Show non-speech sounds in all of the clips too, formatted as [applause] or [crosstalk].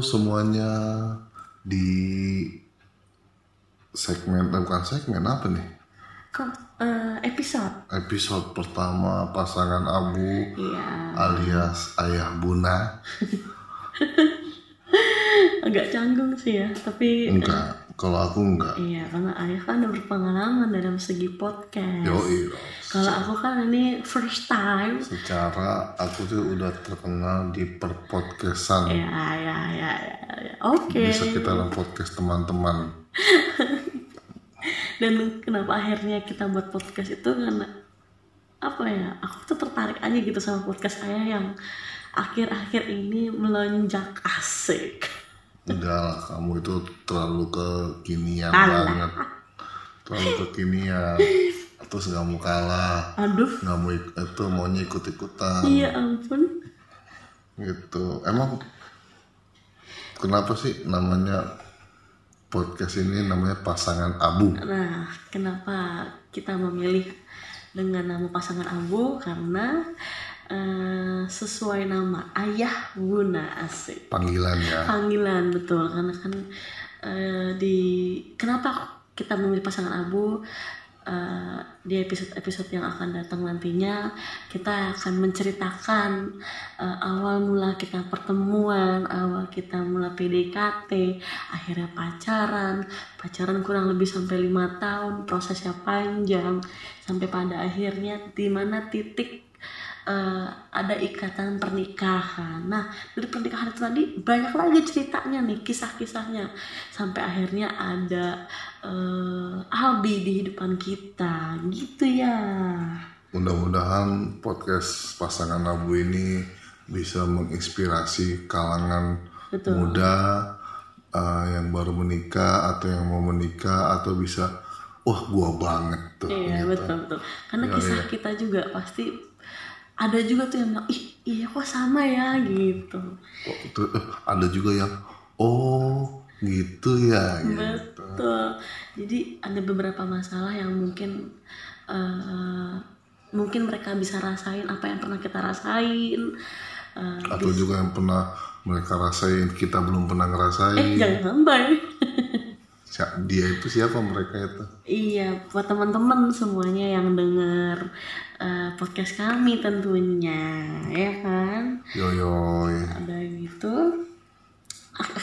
semuanya di segmen eh, bukan segmen apa nih? Kok eh, episode? Episode pertama pasangan Abu Iya. alias Ayah Buna. [laughs] Agak canggung sih ya, tapi eh, Enggak, kalau aku enggak. iya karena ayah kan udah berpengalaman dalam segi podcast. Yoi, Kalau aku kan ini first time. secara aku tuh udah terkenal di perpodcastan. Ya, ya, ya, ya. ya. Oke. Di sekitaran podcast teman-teman. [laughs] Dan kenapa akhirnya kita buat podcast itu karena apa ya? Aku tuh tertarik aja gitu sama podcast saya yang akhir-akhir ini melonjak asik. Enggak lah, kamu itu terlalu kekinian Alah. banget. Terlalu kekinian. Terus nggak mau kalah. Aduh, Nggak mau ik- itu maunya ikut-ikutan. iya ampun. Gitu. Emang kenapa sih namanya podcast ini namanya pasangan abu? Nah, kenapa kita memilih dengan nama pasangan Abu? Karena eh, sesuai nama Ayah Buna asik. Panggilan ya. Panggilan betul karena kan eh, di kenapa kita memilih pasangan Abu? Eh, di episode-episode yang akan datang nantinya kita akan menceritakan eh, awal mula kita pertemuan, awal kita mula PDKT, akhirnya pacaran, pacaran kurang lebih sampai lima tahun, prosesnya panjang sampai pada akhirnya di mana titik eh, ada ikatan pernikahan. Nah, dari pernikahan itu tadi banyak lagi ceritanya nih, kisah-kisahnya. Sampai akhirnya ada eh, Albi di kehidupan kita, gitu ya. Mudah-mudahan podcast pasangan abu ini bisa menginspirasi kalangan Betul. muda uh, yang baru menikah atau yang mau menikah atau bisa wah gua banget tuh Iya, gitu. betul betul. Karena Iya, kisah iya. kita juga pasti ada juga tuh yang bilang, ih iya kok sama ya gitu. Itu, eh, ada juga yang oh gitu ya gitu. Betul. Jadi ada beberapa masalah yang mungkin eh, mungkin mereka bisa rasain apa yang pernah kita rasain. Eh, atau juga yang pernah mereka rasain kita belum pernah eh ngerasain jangan sampai. Dia itu siapa mereka itu Iya, buat teman-teman semuanya yang dengar eh, podcast kami tentunya, ya kan? yoyoy Ada gitu.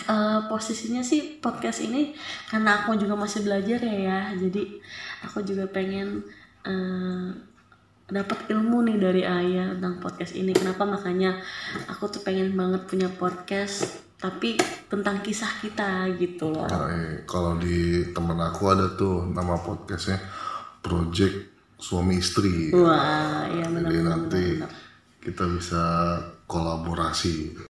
Eh, posisinya sih podcast ini karena aku juga masih belajar ya ya, jadi aku juga pengen eh, dapat ilmu nih dari ayah tentang podcast ini. Kenapa makanya aku tuh pengen banget punya podcast tapi tentang kisah kita gitu loh. Nah, eh, kalau di temen aku ada tuh nama podcastnya Project Suami Istri Wah, ya benar jadi benar nanti benar. kita bisa kolaborasi